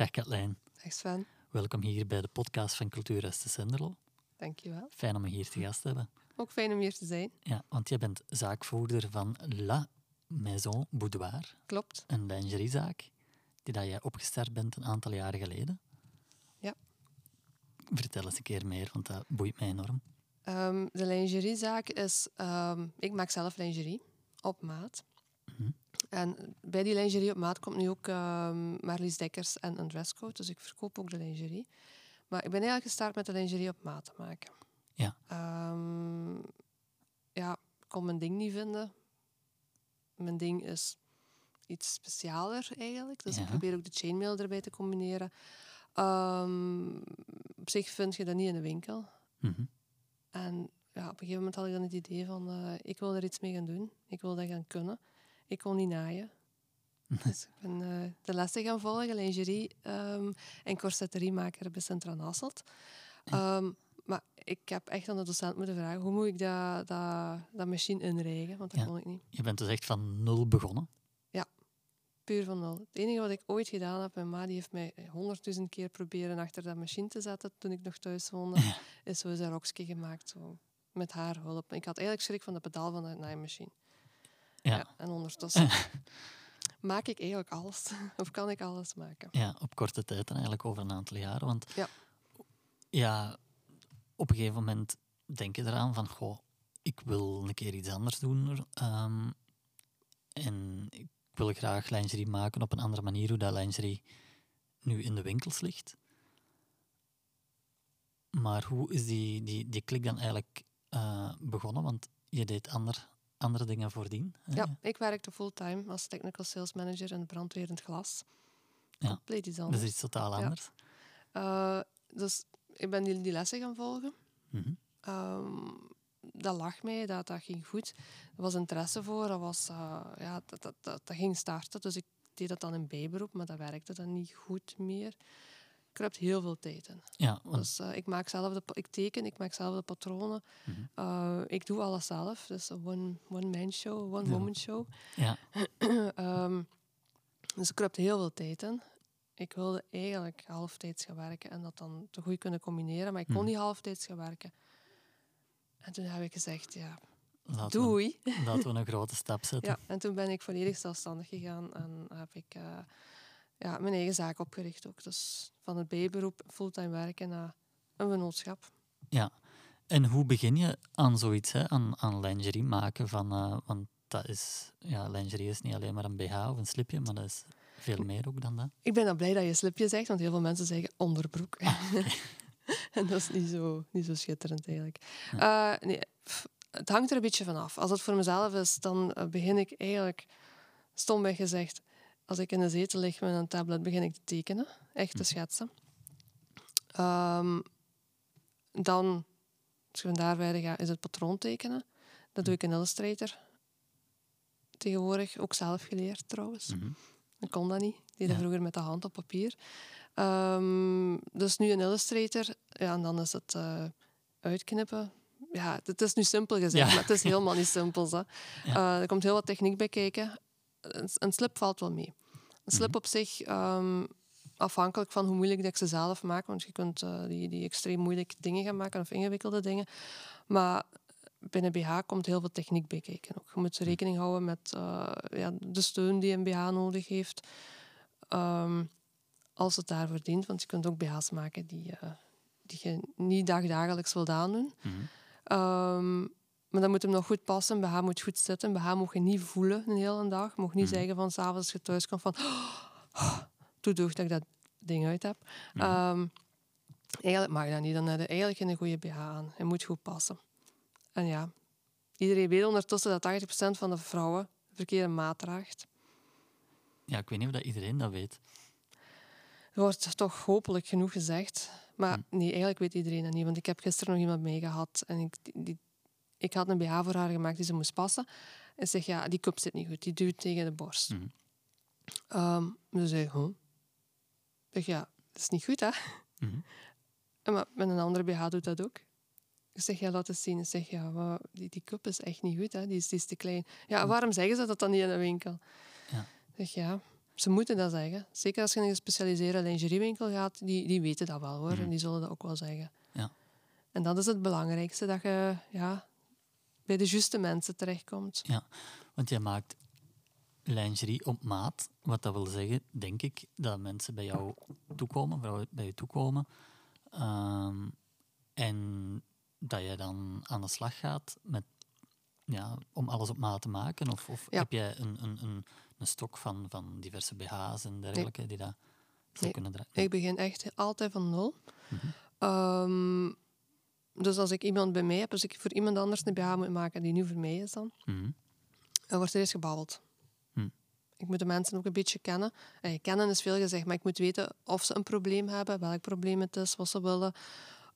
Dag Katlijn. Dag Sven. Welkom hier bij de podcast van Cultuurhuis de Senderlo. Dankjewel. Fijn om je hier te gast te hebben. Ook fijn om hier te zijn. Ja, want jij bent zaakvoerder van La Maison Boudoir, Klopt. een lingeriezaak die dat jij opgestart bent een aantal jaren geleden. Ja. Vertel eens een keer meer, want dat boeit mij enorm. Ehm, de lingeriezaak is... ehm, ik maak zelf lingerie op maat. Mhm. En bij die lingerie op maat komt nu ook ehm Marlies Dekkers en een dresscode. Dus ik verkoop ook de lingerie. Maar ik ben eigenlijk gestart met de lingerie op maat te maken. Ja. Ehm, ja, ik kon mijn ding niet vinden. Mijn ding is iets specialer eigenlijk. Dus Ja. ik probeer ook de chainmail erbij te combineren. Ehm, op zich vind je dat niet in de winkel. Mhm. En ja, op een gegeven moment had ik dan het idee van, eh, ik wil er iets mee gaan doen. Ik wil dat gaan kunnen. Ik kon niet naaien. Dus ik ben eh, de lessen gaan volgen, lingerie ehm, en corsetteriemaker bij Centra Nasselt. Ehm, maar ik heb echt aan de docent moeten vragen, hoe moet ik dat, dat, dat machine inrijgen? Want dat Ja. kon ik niet. Je bent dus echt van nul begonnen. Puur van nul. Het enige wat ik ooit gedaan heb, mijn ma die heeft mij honderdduizend keer proberen achter dat machine te zetten toen ik nog thuis woonde, is zo een rokje gemaakt. Zo, met haar hulp. Ik had eigenlijk schrik van de pedaal van de naaimachine. Ja. en ondertussen maak ik eigenlijk alles. of kan ik alles maken. Ja, op korte tijd en eigenlijk over een aantal jaren. Want Ja. ja, op een gegeven moment denk je eraan van, goh, ik wil een keer iets anders doen. ehm, en ik wil graag lingerie maken op een andere manier, hoe dat lingerie nu in de winkels ligt. Maar hoe is die, die, die klik dan eigenlijk eh, begonnen? Want je deed ander, andere dingen voordien. Ja, ik werkte fulltime als technical sales manager in brandweer in het glas. Ja. Compleet iets Dat anders. is iets totaal Ja. anders. Eh, dus ik ben die, die lessen gaan volgen. Mhm. Ehm, dat lag mij, dat, dat ging goed. Er was interesse voor, dat, was, eh, ja, dat, dat, dat, dat ging starten. Dus ik deed dat dan in bijberoep, maar dat werkte dan niet goed meer. Ik kruipt heel veel tijd in. Ja, want Dus eh, ik, maak zelf de, ik teken, ik maak zelf de patronen. Mhm. Eh, ik doe alles zelf. Dus een one- one-man show, Ja. one-woman show. ja, Ehm, dus ik kruipt heel veel tijd in. Ik wilde eigenlijk halftijds gaan werken en dat dan te goed kunnen combineren, maar ik kon Mhm. niet halftijds gaan werken. En toen heb ik gezegd, ja, laten we doei. Laten we een grote stap zetten. Ja, en toen ben ik volledig zelfstandig gegaan en heb ik eh, ja, mijn eigen zaak opgericht ook. Dus van het bijberoep fulltime werken naar een vennootschap. Ja. En hoe begin je aan zoiets, hè? Aan, aan lingerie maken? Van, eh, want dat is, ja, lingerie is niet alleen maar een BH of een slipje, maar dat is veel meer ook dan dat. Ik ben dan blij dat je slipje zegt, want heel veel mensen zeggen onderbroek. en dat is niet zo, niet zo schitterend eigenlijk. Eh, nee, pff, het hangt er een beetje van af. Als het voor mezelf is, dan eh, begin ik eigenlijk, stomweg gezegd, als ik in de zetel lig met een tablet, begin ik te tekenen, echt te schetsen. Ehm, dan, als je van daar verder gaat, is het patroon tekenen. Dat doe ik in Illustrator. Tegenwoordig ook zelf geleerd trouwens. Mhm. Ik kon dat niet. Ik deed dat Ja. vroeger met de hand op papier. Ehm, dus nu een Illustrator. Ja, en dan is het eh, uitknippen. Ja, het is nu simpel gezegd, Ja. maar het is helemaal niet simpel. Hè. Eh, er komt heel wat techniek bij kijken. Een, een slip valt wel mee. Een slip Mhm. op zich, ehm, afhankelijk van hoe moeilijk dat ik ze zelf maak, want je kunt eh, die, die extreem moeilijke dingen gaan maken of ingewikkelde dingen. Maar binnen BH komt heel veel techniek bij kijken. Ook. Je moet rekening houden met eh, ja, de steun die een BH nodig heeft. Ehm, als het daarvoor dient, want je kunt ook BH's maken die, eh, die je niet dagdagelijks wilt aandoen. Mhm. Ehm, maar dan moet hem nog goed passen. BH moet goed zitten. BH mag je niet voelen een hele dag. Je mag niet Mhm. zeggen van s'avonds als je thuis komt van... Doe toch dat ik dat ding uit heb. Mhm. Ehm, eigenlijk mag dat niet. Dan heb je eigenlijk geen goede BH aan. Hij moet goed passen. En ja, iedereen weet ondertussen dat 80% van de vrouwen de verkeerde maat draagt. Ja, ik weet niet of dat iedereen dat weet. Er wordt toch hopelijk genoeg gezegd. Maar Hm. nee, eigenlijk weet iedereen dat niet. Want ik heb gisteren nog iemand mee gehad. En ik, die- ik had een BH voor haar gemaakt die ze moest passen. En ze zegt, ja, die cup zit niet goed. Die duwt tegen de borst. Mhm. Ehm, dus zei huh? Ik zeg, ja, dat is niet goed, hè? Mhm. En maar met een andere BH doet dat ook. Ik zeg, ja, laat eens zien. Ik zeg, ja, die, die cup is echt niet goed, hè? Die is, die is te klein. Ja, waarom zeggen ze dat dan niet in de winkel? Ja. Ik zeg, ja, Ze moeten dat zeggen. Zeker als je in een gespecialiseerde lingeriewinkel gaat, die, die weten dat wel hoor. Mhm. En die zullen dat ook wel zeggen. Ja. En dat is het belangrijkste, dat je ja, bij de juiste mensen terechtkomt. Ja, want jij maakt lingerie op maat. Wat dat wil zeggen, denk ik, dat mensen bij jou toekomen, vrouwen bij je toekomen. ehm, en dat jij dan aan de slag gaat met, ja, om alles op maat te maken. Of, of Ja. heb jij een, een, een, een stok van, van diverse BH's en dergelijke die dat zou Nee. kunnen draaien? Ik begin echt altijd van nul. Mhm. Ehm, dus als ik iemand bij mij heb, als ik voor iemand anders een BH moet maken die nu voor mij is dan, Mhm. dan wordt er eerst gebabbeld. Hm. Ik moet de mensen ook een beetje kennen. Eh, kennen is veel gezegd, maar ik moet weten of ze een probleem hebben, welk probleem het is, wat ze willen,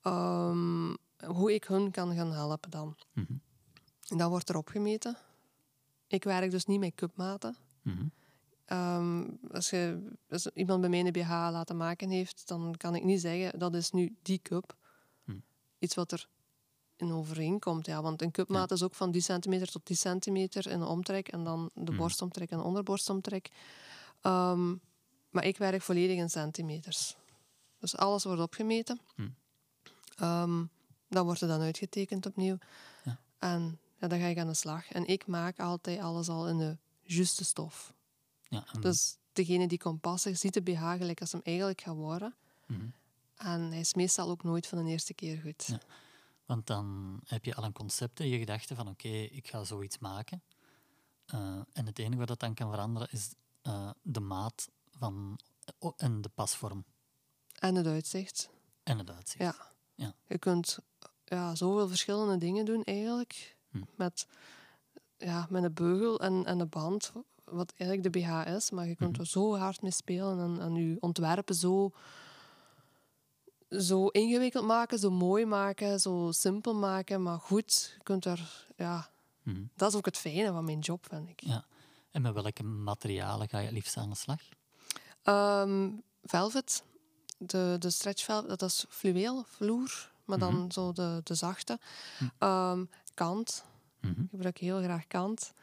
ehm, hoe ik hun kan gaan helpen dan. Mhm. En dan wordt er opgemeten. Ik werk dus niet met cupmaten. Mhm. Ehm, als, je, als iemand bij mij een BH laten maken heeft, dan kan ik niet zeggen dat is nu die cup. Iets wat er in overeenkomt. Ja, want een cupmaat is ook van die centimeter tot die centimeter in de omtrek en dan de Hm. borstomtrek en de onderborstomtrek. Ehm, maar ik werk volledig in centimeters. Dus alles wordt opgemeten. Hm. Ehm, dan wordt er dan uitgetekend opnieuw. Ja. En ja, dan ga ik aan de slag. En ik maak altijd alles al in de juiste stof. Ja, en- Dus degene die komt passen, ziet de BH gelijk als hem eigenlijk gaat worden. mhm. En hij is meestal ook nooit van de eerste keer goed. Ja. Want dan heb je al een concept in je gedachten van oké, ik ga zoiets maken. Eh, en het enige wat dat dan kan veranderen is eh, de maat van, oh, en de pasvorm En het uitzicht. en het uitzicht. Ja. Ja. Je kunt ja, zoveel verschillende dingen doen eigenlijk. Hm. Met, ja, met een beugel en, en een band, wat eigenlijk de BH is. Maar je kunt Mhm. er zo hard mee spelen en, en je ontwerpen zo, zo ingewikkeld maken, zo mooi maken, zo simpel maken. Maar goed, je kunt er... Ja, Mhm. dat is ook het fijne van mijn job, vind ik. Ja. En met welke materialen ga je het liefst aan de slag? Ehm, velvet, de, de stretch velvet, dat is fluweel, vloer, maar dan Mhm. zo de, de zachte. Ehm, kant, Mhm. ik gebruik heel graag kant.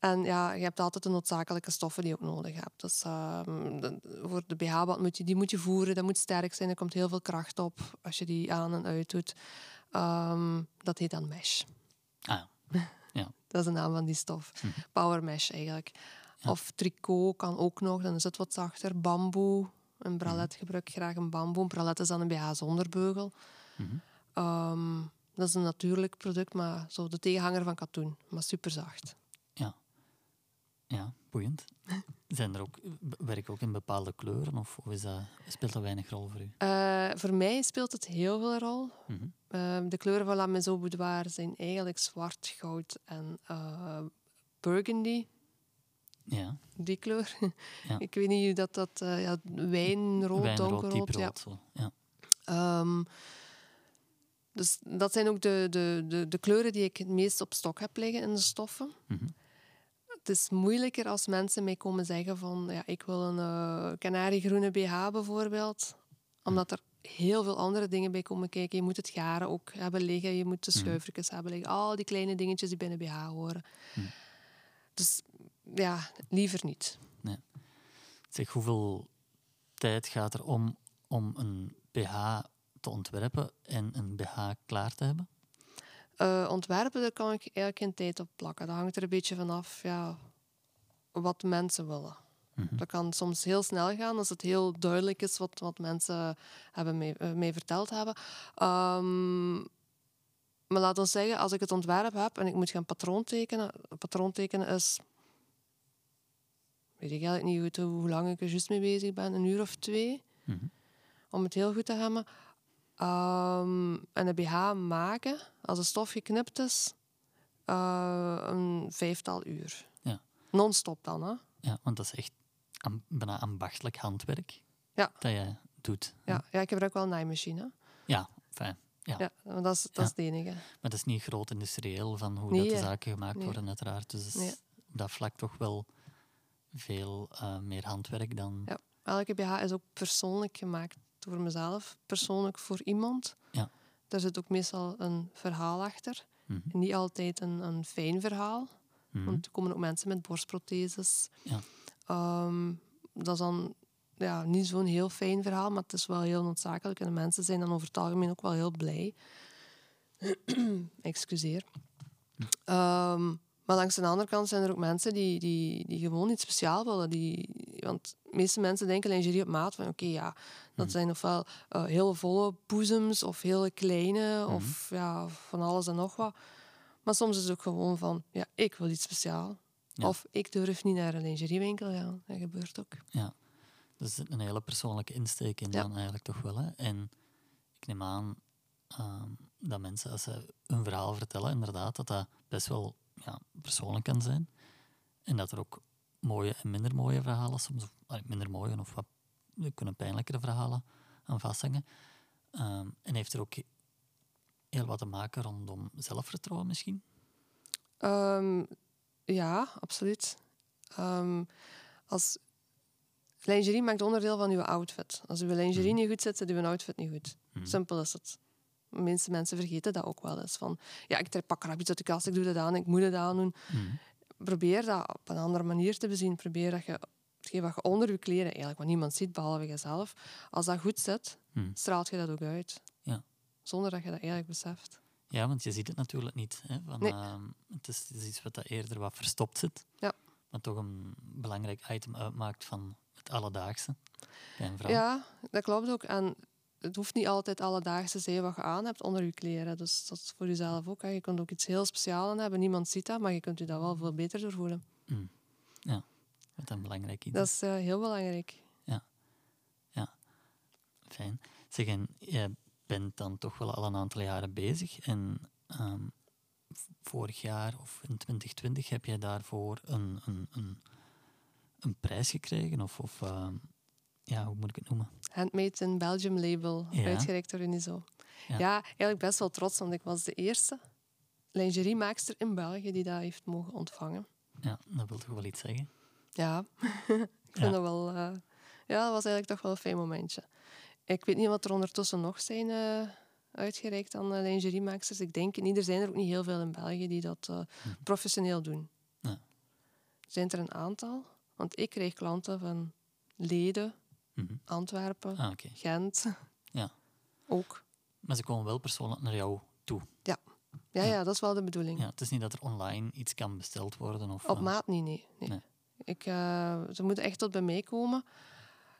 En ja, je hebt altijd de noodzakelijke stoffen die je ook nodig hebt. Dus ehm, voor de BH-band moet je, die moet je voeren, dat moet sterk zijn, er komt heel veel kracht op als je die aan en uit doet. Ehm, dat heet dan mesh. Ah, Dat is de naam van die stof. Mhm. Power mesh eigenlijk. Ja. Of tricot kan ook nog, dan is het wat zachter. Bamboe. Een bralet gebruik ik graag een bamboe. Een bralet is dan een BH zonder beugel. mhm. Ehm, dat is een natuurlijk product, maar zo de tegenhanger van katoen. Maar super zacht. Ja, boeiend. Zijn er ook, werk ook in bepaalde kleuren of, of is dat, speelt dat weinig rol voor u? Eh, voor mij speelt het heel veel rol. Mhm. Ehm, de kleuren van La Maison Boudoir zijn eigenlijk zwart, goud en eh, burgundy. Ja, Die kleur. Ja. ik weet niet hoe dat... dat eh, ja, wijnrood, wijnrood, donkerrood. Ja. Ja. Ehm, dus dat zijn ook de, de, de, de kleuren die ik het meest op stok heb liggen in de stoffen. Het is moeilijker als mensen mij komen zeggen van ja, ik wil een eh kanariegroene BH bijvoorbeeld. Omdat er heel veel andere dingen bij komen kijken. Je moet het garen ook hebben liggen, je moet de Mhm. schuifjes hebben liggen. Al die kleine dingetjes die bij een BH horen. Mhm. Dus ja, liever niet. Zeg, hoeveel tijd gaat er om om een BH te ontwerpen en een BH klaar te hebben? Eh, ontwerpen, daar kan ik eigenlijk geen tijd op plakken. Dat hangt er een beetje vanaf ja, wat mensen willen. Mhm. Dat kan soms heel snel gaan als het heel duidelijk is wat, wat mensen hebben mij, eh, verteld hebben. Ehm, maar laat ons zeggen, als ik het ontwerp heb en ik moet gaan patroon tekenen. Patroon tekenen is... Weet ik eigenlijk niet hoe lang ik er juist mee bezig ben. Een uur of twee Mhm. om het heel goed te hebben. Ehm, en een BH maken, als de stof geknipt is, eh, een vijftal uur. Ja. Non-stop dan, hè? Ja, want dat is echt bijna ambachtelijk handwerk Ja. dat je doet. Ja, ja ik gebruik wel een naaimachine. Ja, fijn. Ja. Ja, maar dat is, dat Ja. is het enige. Maar dat is niet groot industrieel van hoe Nee, dat de zaken gemaakt Nee. worden, uiteraard. Dus Nee. op dat vlak toch wel veel eh, meer handwerk dan. Ja. Elke BH is ook persoonlijk gemaakt door mezelf, persoonlijk voor iemand. Ja. Daar zit ook meestal een verhaal achter. Mhm. Niet altijd een, een fijn verhaal. Mhm. Want er komen ook mensen met borstprotheses. Ja. Ehm, dat is dan ja, niet zo'n heel fijn verhaal, maar het is wel heel noodzakelijk. En de mensen zijn dan over het algemeen ook wel heel blij. Excuseer. Ehm, maar langs de andere kant zijn er ook mensen die, die, die gewoon iets speciaal willen. Die, want de meeste mensen denken lingerie op maat van oké, ja, dat zijn ofwel uh, heel volle boezems of hele kleine of ja, van alles en nog wat. Maar soms is het ook gewoon van ja, ik wil iets speciaals. Of ik durf niet naar een lingeriewinkel gaan. Dat gebeurt ook. Ja, dus een hele persoonlijke insteek in dan eigenlijk toch wel. Hè? En ik neem aan um, dat mensen, als ze een verhaal vertellen, inderdaad, dat dat best wel ja, persoonlijk kan zijn. En dat er ook mooie en minder mooie verhalen, soms minder mooie of wat kunnen pijnlijkere verhalen aan vasthangen. Um, en heeft er ook heel wat te maken rondom zelfvertrouwen misschien? Um, ja, absoluut. Um, als lingerie maakt onderdeel van uw outfit. Als uw lingerie hmm. niet goed zit, zit uw outfit niet goed. Hmm. Simpel is het. De meeste mensen vergeten dat ook wel eens. Van, ja, ik trek pak iets uit de kast, ik doe dat aan, ik moet het aandoen. Mm. Probeer dat op een andere manier te bezien. Probeer dat je hetgeen wat je onder je kleren, eigenlijk wat niemand ziet, behalve jezelf, als dat goed zit, mm. straalt je dat ook uit. Ja. Zonder dat je dat eigenlijk beseft. Ja, want je ziet het natuurlijk niet. Hè, van, nee. uh, het, is, het, is, iets wat dat eerder wat verstopt zit, ja. maar toch een belangrijk item uitmaakt van het alledaagse Ja, dat klopt ook. En het hoeft niet altijd alledaags te zijn wat je aan hebt onder je kleren. Dus dat is voor jezelf ook. Hè. Je kunt ook iets heel speciaals aan hebben. Niemand ziet dat, maar je kunt je dat wel veel beter door voelen. Mm. Ja, dat is belangrijk iets. Dat is uh, heel belangrijk. Ja. Ja. Fijn. Zeg, en je bent dan toch wel al een aantal jaren bezig. En um, vorig jaar of in 2020 heb je daarvoor een, een, een, een prijs gekregen? Of, of uh, ja, hoe moet ik het noemen? Handmade in Belgium label, ja. uitgereikt door Unizo. Ja. ja, eigenlijk best wel trots, want ik was de eerste lingeriemaakster in België die dat heeft mogen ontvangen. Ja, dat wil toch wel iets zeggen? Ja, ik vind dat wel... Uh, ja, dat was eigenlijk toch wel een fijn momentje. Ik weet niet wat er ondertussen nog zijn uh, uitgereikt aan uh, lingeriemaaksters. Ik denk niet, er zijn er ook niet heel veel in België die dat uh, professioneel doen. Ja. Zijn er een aantal? Want ik kreeg klanten van Leden, Mhm. Antwerpen, ah, Gent. Ja. Ook. Maar ze komen wel persoonlijk naar jou toe. Ja. Ja, ja. dat is wel de bedoeling. Ja, het is niet dat er online iets kan besteld worden? Of, Op uh... maat niet, nee. nee. Ik, uh, ze moeten echt tot bij mij komen.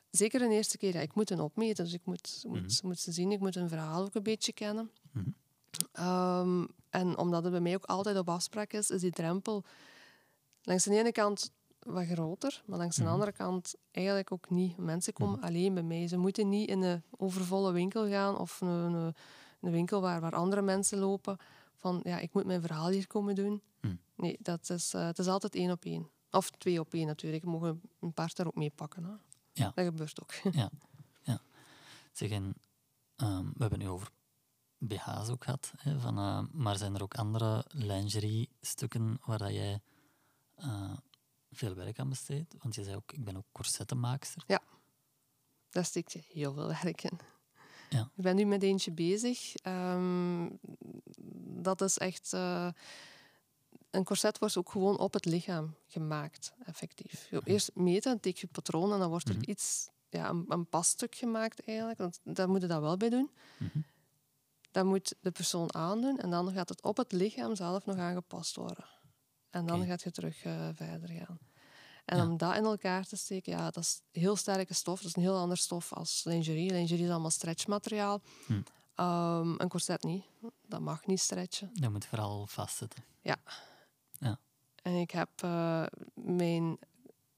Zeker een eerste keer. Ja, ik moet een opmeten, dus ik moet, moet, mhm. moet ze zien. Ik moet een verhaal ook een beetje kennen. Mm -hmm. um, en omdat het bij mij ook altijd op afspraak is, is die drempel langs de ene kant wat groter, maar langs de mhm. andere kant eigenlijk ook niet. Mensen komen mhm. alleen bij mij. Ze moeten niet in een overvolle winkel gaan of een, een, een, winkel waar, waar andere mensen lopen. Van ja, ik moet mijn verhaal hier komen doen. Mhm. Nee, dat is, uh, het is altijd één op één. Of twee op één natuurlijk. Mag een partner ook meepakken. Hè. Ja. Dat gebeurt ook. Ja. ja. Zeg, en, um, we hebben nu over BH's ook gehad. Hè, van, uh, maar zijn er ook andere lingerie-stukken waar dat jij uh, veel werk aan besteed? Want je zei ook, ik ben ook corsettenmaakster. Ja, daar steekt je heel veel werk in. Ja. Ik ben nu met eentje bezig. Um, dat is echt... Uh, een corset wordt ook gewoon op het lichaam gemaakt, effectief. Je eerst meten, tik je patroon en dan wordt er mhm. iets, ja, een, een passtuk gemaakt eigenlijk. Want daar moet je dat wel bij doen. Mm Dat moet de persoon aandoen en dan gaat het op het lichaam zelf nog aangepast worden. En dan gaat je terug uh, verder gaan. En om dat in elkaar te steken, ja, dat is heel sterke stof. Dat is een heel ander stof als lingerie. Lingerie is allemaal stretchmateriaal. Hm. Um, een corset niet. Dat mag niet stretchen. Dat moet vooral vastzitten. Ja. ja. En ik heb uh, mijn...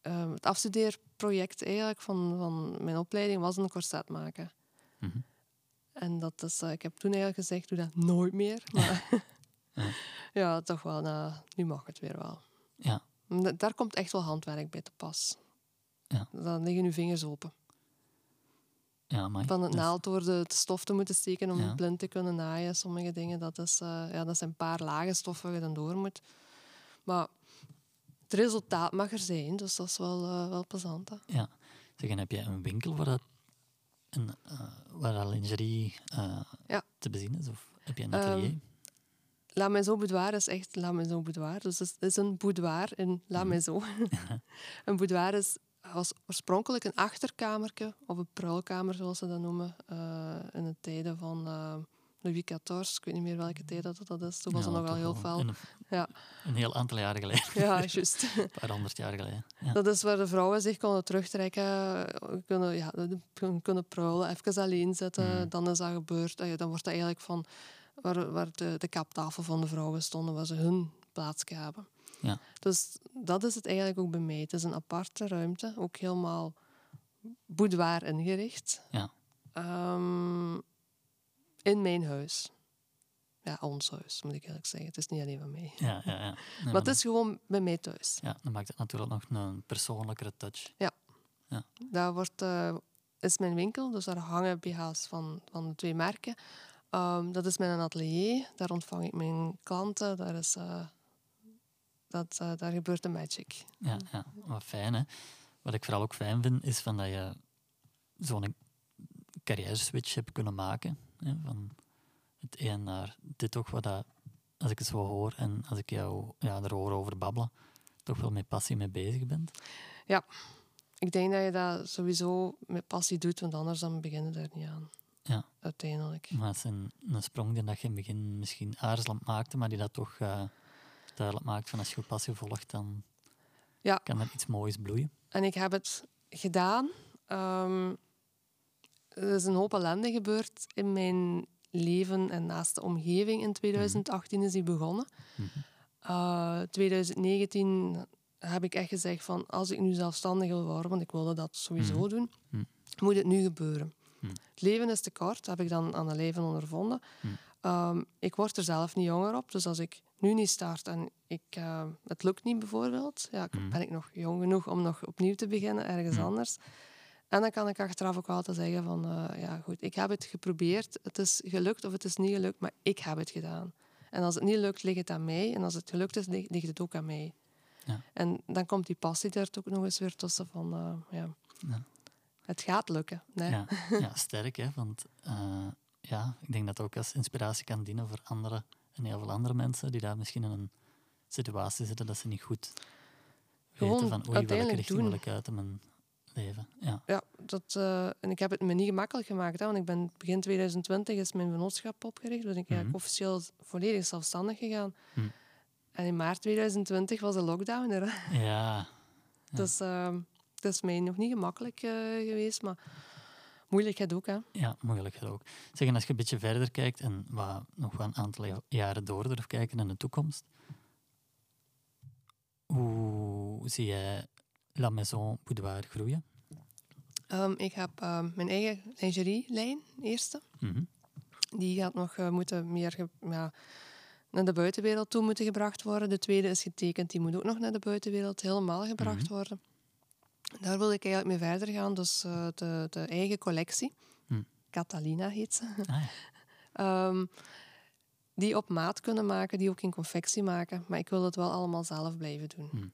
Uh, het afstudeerproject eigenlijk van, van mijn opleiding was een corset maken. Mm -hmm. En dat is, uh, ik heb toen eigenlijk gezegd, doe dat nooit meer. Maar ja. ja. toch wel. Nou, nu mag het weer wel. Ja. Daar komt echt wel handwerk bij te pas. Ja. Dan liggen uw vingers open. Ja, maar Van het dus... naald door de, stof te moeten steken om ja. blind te kunnen naaien. Sommige dingen, dat, is, uh, ja, dat zijn een paar lagen stof waar je dan door moet. Maar het resultaat mag er zijn, dus dat is wel, uh, wel plezant. Hè? Ja. Zeg, en heb je een winkel waar dat, een, uh, waar dat lingerie ja. te bezien is? Of heb je een atelier? Um, La Maison Boudoir is echt La Maison Boudoir. Dus het is een boudoir in La mhm. Maison. een boudoir is was oorspronkelijk een achterkamertje, of een pruilkamer zoals ze dat noemen, eh, in de tijden van uh, Louis XIV. Ik weet niet meer welke tijd dat, dat is. Toen was Ja, het nogal toch heel wel fel. Een, Ja. een heel aantal jaren geleden. Ja, juist. Een paar honderd jaar geleden. Ja. Dat is waar de vrouwen zich konden terugtrekken, kunnen, ja, kunnen- pruilen, even alleen zitten. Mhm. Dan is dat gebeurd. Ah Dan wordt dat eigenlijk van waar, waar de, de kaptafel van de vrouwen stonden, waar ze hun plaats gaven. Ja. Dus dat is het eigenlijk ook bij mij. Het is een aparte ruimte, ook helemaal boudoir ingericht. Ja. Ehm, in mijn huis. Ja, ons huis, moet ik eigenlijk zeggen. Het is niet alleen van mij. Ja, ja, ja. Nee, Maar het is gewoon bij mij thuis. Ja, dan maakt het natuurlijk nog een persoonlijkere touch. Daar wordt, eh, is mijn winkel, dus daar hangen BH's van, van de twee merken. Ehm, dat is mijn atelier, daar ontvang ik mijn klanten. Daar, is, eh, dat, eh, daar gebeurt de magic. Ja, ja, wat fijn hè. Wat ik vooral ook fijn vind, is van dat je zo'n carrière switch hebt kunnen maken. Hè, van het een naar dit toch wat dat, als ik het zo hoor en als ik jou ja, er hoor over babbelen, toch wel met passie mee bezig bent. Ik denk dat je dat sowieso met passie doet, want anders dan beginnen er niet aan. Ja. Uiteindelijk. Maar het is een, een sprong die dat je in het begin misschien aarzelend maakte, maar die dat toch eh, duidelijk maakt van als je je passie volgt, dan Ja. kan er iets moois bloeien. En ik heb het gedaan. Ehm, er is een hoop ellende gebeurd in mijn leven en naast de omgeving. In 2018 is die begonnen. Eh, 2019 heb ik echt gezegd van als ik nu zelfstandig wil worden, want ik wilde dat sowieso Mhm. doen, Mhm. moet het nu gebeuren. Het leven is te kort, heb ik dan aan het leven ondervonden. Mhm. Ehm, ik word er zelf niet jonger op, dus als ik nu niet start en ik, eh, het lukt niet bijvoorbeeld, ja, Mhm. ben ik nog jong genoeg om nog opnieuw te beginnen ergens anders. En dan kan ik achteraf ook altijd zeggen van, eh, ja goed, ik heb het geprobeerd, het is gelukt of het is niet gelukt, maar ik heb het gedaan. En als het niet lukt, ligt het aan mij. En als het gelukt is, ligt het ook aan mij. Ja. En dan komt die passie er ook nog eens weer tussen van, eh, ja, Ja. Het gaat lukken. Nee? Ja, ja, sterk hè, want eh, ja, ik denk dat het ook als inspiratie kan dienen voor anderen en heel veel andere mensen die daar misschien in een situatie zitten dat ze niet goed Gewoon weten van oei, welke richting doen. wil ik uit in mijn leven. Ja, Ja, dat, eh, en ik heb het me niet gemakkelijk gemaakt. Hè, want ik ben begin 2020 is mijn vennootschap opgericht. Ben ik eigenlijk Mhm. officieel volledig zelfstandig gegaan. Mhm. En in maart 2020 was de lockdown er. hè. ja, Ja. Dus eh, het is mij nog niet gemakkelijk eh, geweest, maar moeilijkheid ook. Hè. ja moeilijk ook. Zeg, en als je een beetje verder kijkt en wat, nog wel een aantal ja- jaren door durft kijken in de toekomst, hoe zie jij La Maison Boudoir groeien? Ehm, ik heb eh, mijn eigen lingerie-lijn, eerste. Mhm. Die gaat nog eh, moeten meer ja, naar de buitenwereld toe moeten gebracht worden. De tweede is getekend, die moet ook nog naar de buitenwereld helemaal gebracht Mhm. worden. Daar wil ik eigenlijk mee verder gaan. Dus eh, de, de eigen collectie, Hm. Catalina heet ze, Ah, ja. Ehm, die op maat kunnen maken, die ook in confectie maken. Maar ik wil het wel allemaal zelf blijven doen. Hm.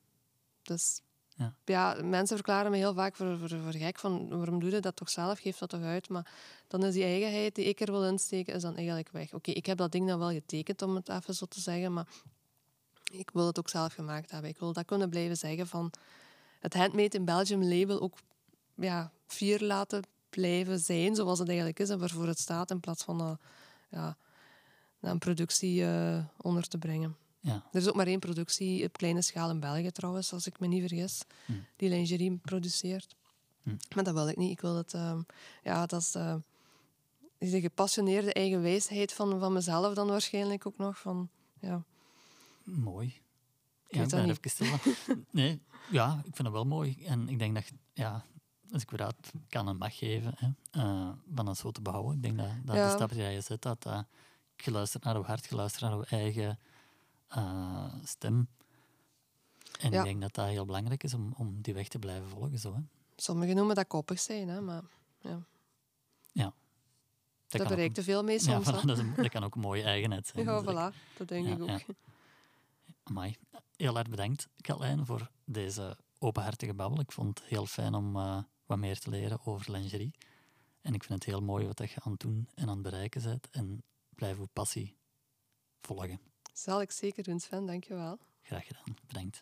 Dus Ja. ja. mensen verklaren me heel vaak voor, voor, voor gek van waarom doe je dat toch zelf, geef dat toch uit. Maar dan is die eigenheid die ik er wil insteken, is dan eigenlijk weg. Oké, ik heb dat ding dan wel getekend, om het even zo te zeggen, maar ik wil het ook zelf gemaakt hebben. Ik wil dat kunnen blijven zeggen van het Handmade in Belgium label ook ja, fier laten blijven zijn, zoals het eigenlijk is en waarvoor het staat, in plaats van uh, ja, naar een productie uh, onder te brengen. Ja. Er is ook maar één productie op kleine schaal in België trouwens, als ik me niet vergis, Hm. die lingerie produceert. Hm. Maar dat wil ik niet. Ik wil het, uh, ja, dat is de, de gepassioneerde eigen wijsheid van, van mezelf dan waarschijnlijk ook nog. Van, ja. Mooi. Ik Ja, ik dat ben niet. even stil. Nee, ja, ik vind het wel mooi. En ik denk dat, ja, als ik raad kan en mag geven, hè, eh, van dat zo te behouden. Ik denk dat, dat Ja. de stap die je zet, dat uh, je luistert naar je hart, je luistert naar je eigen eh, stem. En Ja. ik denk dat dat heel belangrijk is om, om die weg te blijven volgen. Zo, hè. Sommigen noemen dat koppig zijn, hè, maar ja, Dat, daar kan ook bereikt te veel mee ja, soms. voilà, hè. dat, is dat kan ook een mooie eigenheid zijn. Ja, voilà, dat denk Ja, ik ook. Amai. Heel erg bedankt, Katlijn, voor deze openhartige babbel. Ik vond het heel fijn om eh, wat meer te leren over lingerie. En ik vind het heel mooi wat je aan het doen en aan het bereiken bent. En blijf uw passie volgen. Zal ik zeker doen, Sven. Dank je wel. Graag gedaan. Bedankt.